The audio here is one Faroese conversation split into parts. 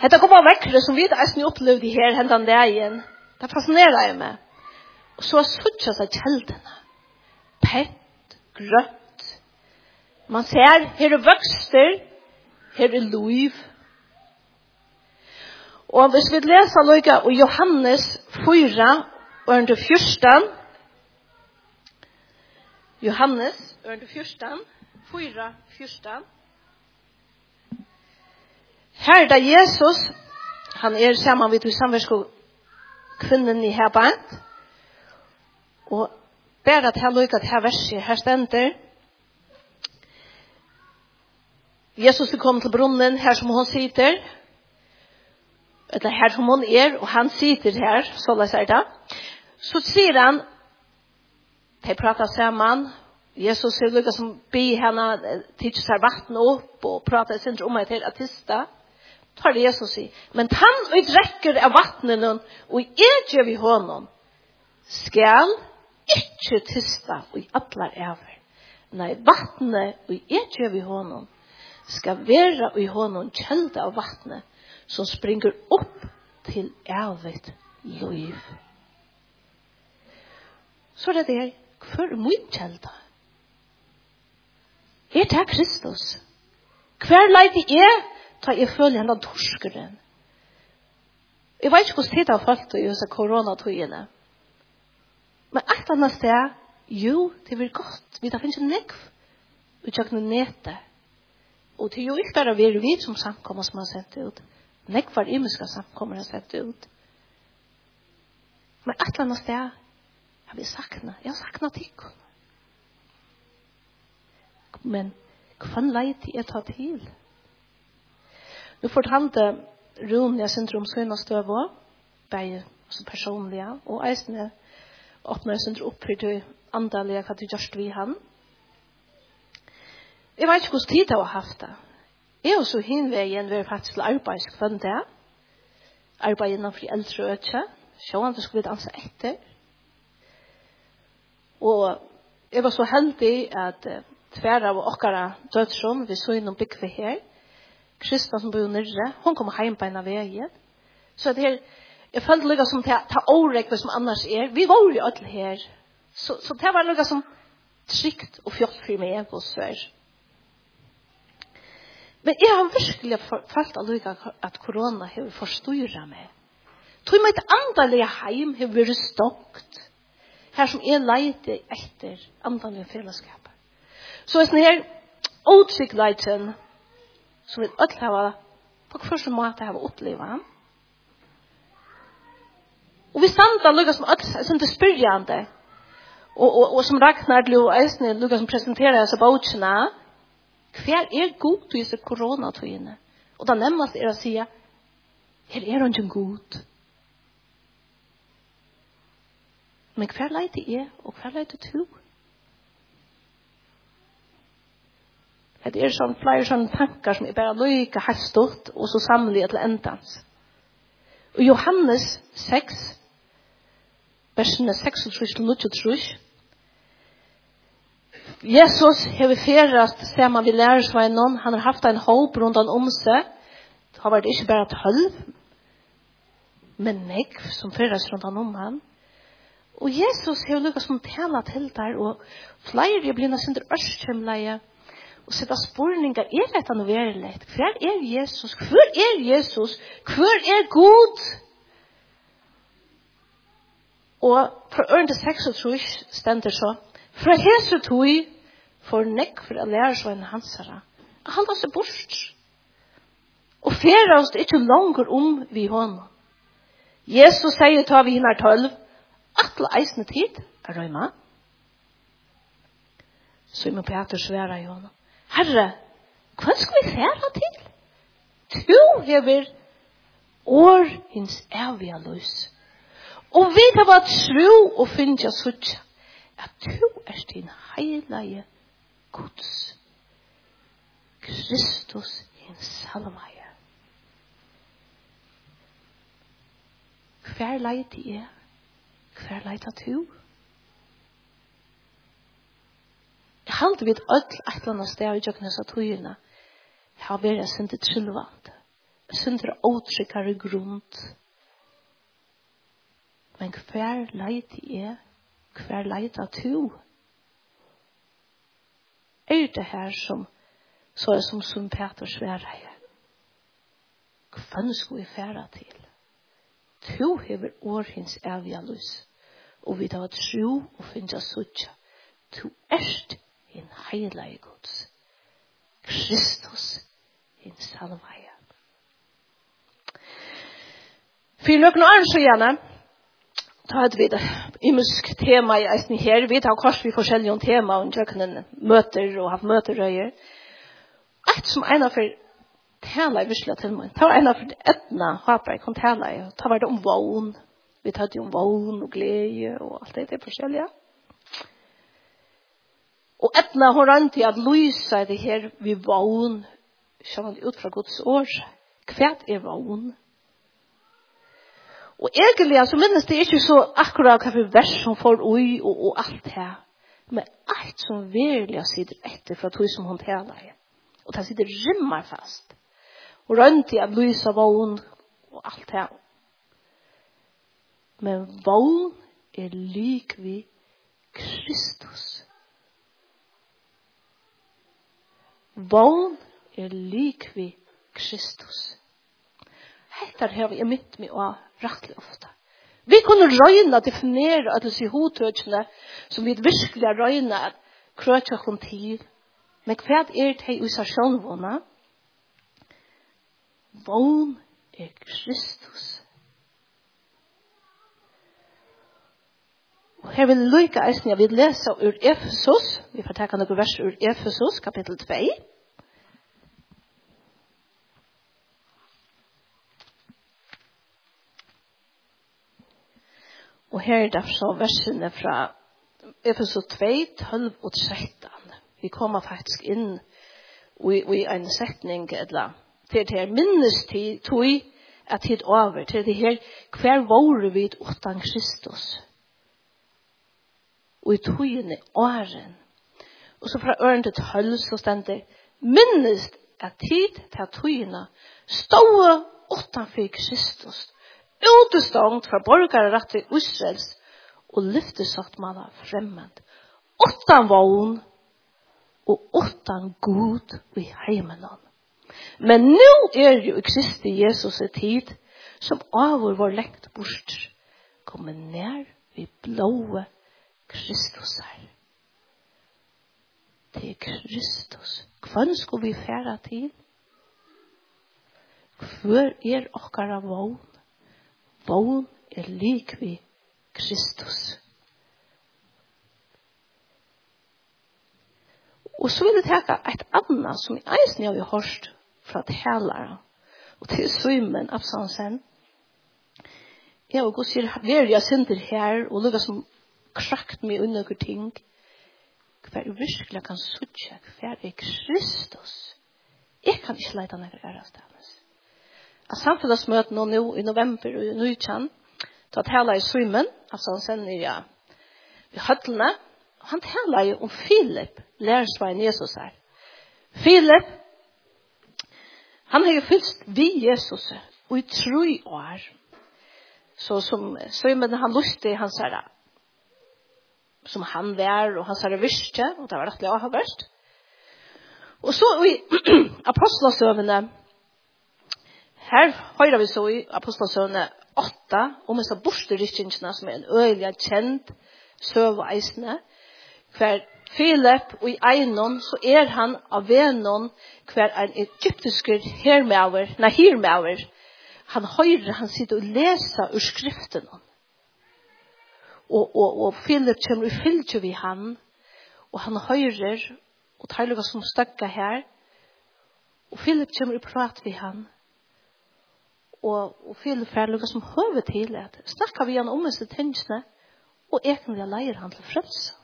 Hetta kom av vekkre som vi eisen opplevde her hendan dagen. Det fascinerer jeg meg. Og så suttja seg kjeldene. Pett, grøtt. Man ser, her er vøkster, her er loiv. Og hvis vi leser loika og Johannes 4, og under 14, Johannes, under 14, 4, 14, Her er Jesus, han er sammen med samversko kvinnen i herbant, og bare at her lukket her verset, her stender, Jesus er kommet til brunnen her som hun sitter, eller her som hun er, og han sitter her, så la seg det. Så sier han, de prater sammen, Jesus er lukket som bi henne, tidser vatten opp, og prater sin om etter atista, og tar Jesus i. Men han og drekker av vattnet og jeg gjør vi honom. Skal ikke tysta og atlar over. Nei, vattnet og jeg gjør vi honom. Skal være og i honom kjelde av vattnet som springer opp til evigt liv. Så det er hver min kjelde? Er det Kristus? Hver leid er ta jeg føler henne torskeren. Jeg vet ikke hvordan tid har følt i disse koronatøyene. Men alt annet sted, jo, det blir godt. Vi tar finnes en nekv Vi tjøk noe nete. Og det er jo ikke bare vi er vi som samkommer som har sendt ut. Nekv var imiske samkommer har sendt ut. Men alt annet sted, jeg vil sakna. Jeg har sakna tikkene. Men hva leier til jeg tar til? Nu fortalte Rune jeg synder om søgn og støv også, bare som personlige, og eisene åpner jeg synder opp for det andalige hva du gjørst vi han. Jeg vet ikke hvordan tid jeg har haft det. Jeg er også hinveien ved faktisk til arbeidskvann det, arbeid innenfor eldre og ikke. øtje, sjåan det skulle vi danse etter. Og jeg var så heldig at tverre av okkara dødsrom, vi så innom bygve her, Krista som bor nere, hon kommer heim på en av veien. Så det her, jeg følte lukka som ta, ta årekve som annars er, vi var jo alle her. Så, så det var lukka som trygt og fjott for meg på svær. Men jeg har virkelig følt lukka at korona har forstyrret meg. Tog meg et andalig heim har vært stokt. Her som jeg leite etter andalige fellesskap. Så er sånn her, Otryggheten som vi öll har på kvarsen måte hava opplevd han. Og vi standa lukka som öll sindi spyrjande og, og, og som Ragnar Ljo Eisne lukka som presenterar seg bautsina hver er god til disse koronatøyene og det nemmast er å si, her er han god men hver leite er og hver leite tur Det er sånn flere sånne tankar som er bare lykke helt stort, og så samler til endans. Og Johannes 6, versene 36-39, Jesus har ferast, ser man vi lærersveinen, han har haft en håp rundt han om seg, det har vært ikke bare tølv, men nekv som ferast rundt han om han. Og Jesus har lukket som tala til der, og flere blir nesten til ørskjemleie, og sette spurningar, er dette noe verilig? Hver er Jesus? Hver er Jesus? Hver er God? Og fra ørende seks og trus stender så, fra hese tog, for nekk for å lære seg en hansara. Han var seg bort. Og færa oss ikke langer om vi hånd. Jesus sier ta vi hinner tølv, atle eisne tid, er røyma. Simon Peter sværa i hånden. Herre, hva skal vi fære til? Tu hever år hins evige løs. Og vi kan være tro og finne oss ut at tu er din heilige Guds. Kristus hins salmaje. Hver leid i er? Hver leid tu? halde vi öll atlan av steg i jøkken hessa tøyina, har vært sindi trillvand, sindi åtrykkare grund. Men hver leit er, hver leit er to? Er det her som, så er som som Peter sværa her? Hvem skulle vi færa til? To hever århins evja lys, og vi tar tro og finnes suttja. To erst heilige Guds. Kristus, in salvaja. Fyrir nøkken år så gjerne, ta et vid imusk tema i eisen her. Vi tar kors vi forskjellige tema om kjøkkenen møter og haft møterøyer. Et som ena for tala i virkelig til meg. Ta ena for etna hapa i kan tala i. Ta var det om vogn. Vi tar det om vogn og glede og alt det, det er forskjellige. Og etna har han til at lysa det her vi vogn, sjåan ut fra Guds år. Kvært er vogn. Og egentlig, så minnes det ikke så akkurat hva for vers som får ui og, og alt her. Men alt som virkelig sitter etter fra tog som hun taler i. Og det sitter rimmar fast. Og rønt i at lysa vogn og alt her. Men vogn er lik vi Kristus. vogn er likvi Kristus. Hettar hef jeg mitt med å rettelig ofta. Vi kunne røyna definere at disse hodtøkene som vi virkelig røyne at krøtja hun til. Men hva er det i seg sjånvåna? Vogn er Kristus. Og her vil lykke eisen jeg vil lese ur Efesus. Vi får takke noen vers ur Efesus, kapittel 2. Og her er derfor versene fra Efesus 2, 12 og 13. Vi kommer faktisk inn i, i en setning, eller til det her minnestid, tog at tid over, til det her hver våre vid utan Kristus og i tøyene åren. Og så fra øren til tøll så stender minnest at tid til tøyene ståe utenfor Kristus utestangt fra borgarrett i Israels og lyftesatt manna fremmed utan vogn og utan god i heimenan. Men nu er jo i Kristi Jesus i tid som avur vår lengt bort kommer nær vi blåe Kristus Det er Kristus. Hvem skulle vi færa til? Hvor er okkara vogn? Vogn er lik vi Kristus. Og så vil jeg teka et annet som i eisen har hørt fra talere og til svimmen Absansen. Ja, og god sier, vi er jeg synder her, og lukka som krakt meg under hver ting, hver jeg virkelig kan sutja, hver er Kristus. Jeg kan ikke leida nekker æra stavnes. Av samfunnsmøten nå nå i november og i Nujtjan, da tala i Simon, altså han sender ja, i høtlene, han tala jo om Filip, lærersveien Jesus her. Filip, han har jo fyllt vi Jesus og i tro år. Så som Simon, han lustig, han sier det, som han var, og hans herre virke, og det var rettelig avhøverst. Og så i apostlesøvende, her høyre vi så i apostlesøvende 8, om disse borsterikkingsene som er en øyelig kjent søveisene, hver Philip og i einon så er han av venon hver en egyptisker hermauer, nei hermauer, han høyre, han sitter og leser ur skriften. om og, og, og Filip kommer i fylgje vi han, og han høyrer, og tar lukka som støkka her, og Filip kommer i prat vi han, og, og Filip fer lukka som høver til at snakker vi han om disse tingene, og egentlig leier han til frelse.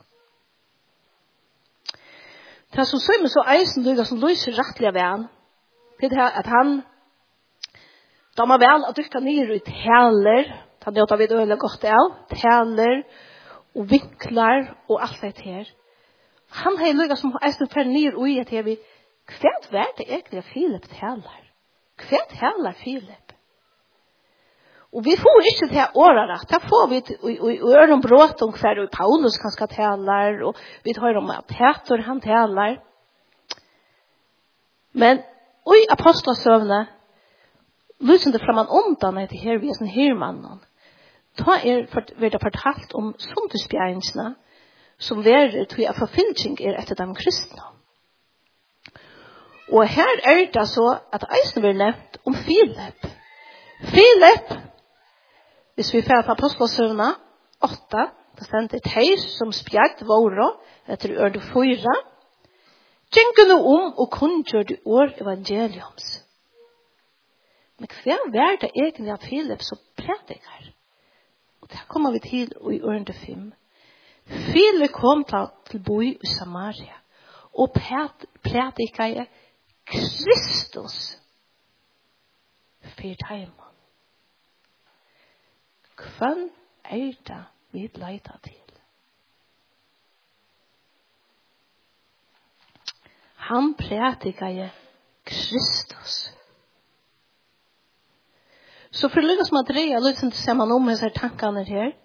Det som sømmer så eisen lukka som løser rettelig av han, det er at han, Da man vel at dykka nir ut heller, Da njóta vi det veldig godt av. Tæner og vinklar og alt det her. Han har lukket som eisen fer nyr ui at jeg vil hva er det egentlig Filip tæner? Hva tæner Filip? Og vi får ikke til årene. Da får vi i øren brått om hver og Paulus kan skal tæner og vi tar om at Peter han tæner. Men i apostelsøvne, apostelsøvnet lusende framman undan etter her vi er sånn hermannen ta er verda fortalt om sundagsbjergensene som verer til at forfylking er etter dem kristne. Og her er det så at eisen blir nevnt om Philip. Philip, hvis vi fer på apostelsøvna, 8, det stender et heis som spjagt våre, etter ørde fyra, 4, Tjenkene om og kunngjør det år evangeliums. Men hva er det egentlig av Philip som prædikar? Og det kommer vi til i ørende fem. Fyle kom til til boi i Samaria, og prædikket Kristus fyrt heimann. Hvem er det vi leita til? Han prædikket Kristus. Så för lyckas man dreja lite inte ser man om här tankarna här.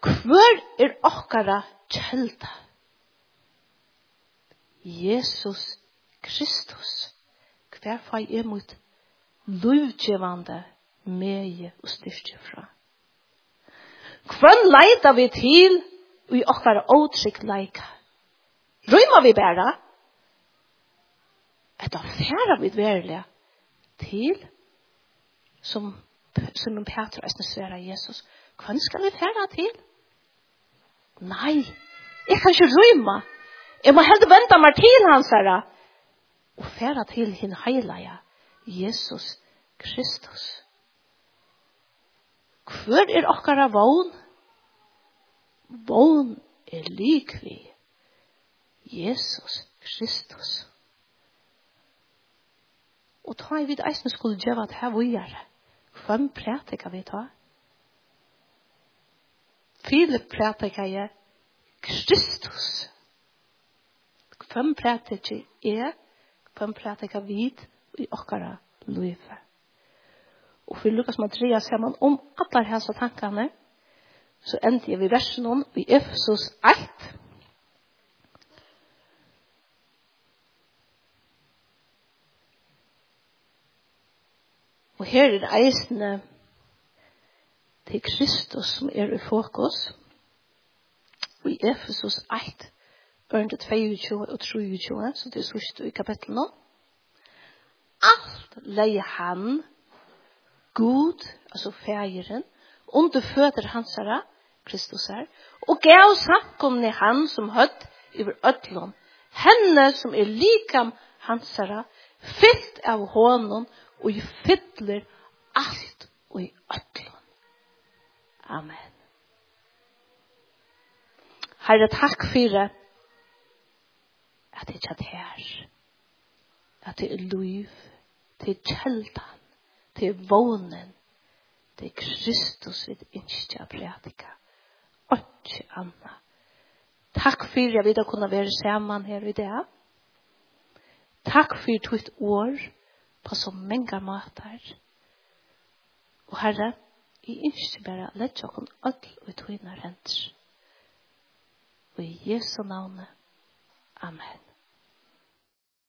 Kvör er okkara kjelda. Jesus Kristus. Kvär fai er mot luvgevande meie og styrke fra. Kvön leita vi til i okkara åtrygg leika. Rymar vi bæra? Etta færa vi verlega til, som, som Peter eisne sværa Jesus, hvem skal vi færa til? Nei, jeg kan ikke rymme. Jeg må heldig vente meg til hans herre. Og færa til hin heilaja, Jesus Kristus. Hvor er okkara vogn? Vogn er lik vi. Jesus Kristus ta i vid eisen skulle gjøre at her vi vågjere. Hvem prater kan vi ta? Filip kan jeg Kristus. Hvem prater ikke jeg? Hvem prater kan vi i okkara livet? Og for Lukas Matria ser man om alle hans tankene, så endte jeg ved versen om i Efesus 1, Og her er eisene til Kristus som er i fokus. Og i Efesus 1, Ørende 22 og 23, så det er sørst i kapittel nå. Alt leie han, god, altså fægeren, under føtter hans herre, Kristus her, og gav samkomne han som høtt over ødlån, henne som er likam hans herre, fyllt av hånden og i fytler alt og i ötlun. Amen. Herre, takk fyrir at det er her. At det er liv, det er kjeldan, det er vånen, det er Kristus vid innskja prædika. Åttje anna. Takk fyrir at vi da kunne være saman her i dag. Takk fyrir tvitt år på så mange måter. Og Herre, jeg ønsker bare å lette dere alle ut henne rent. Og i Jesu navn. Amen.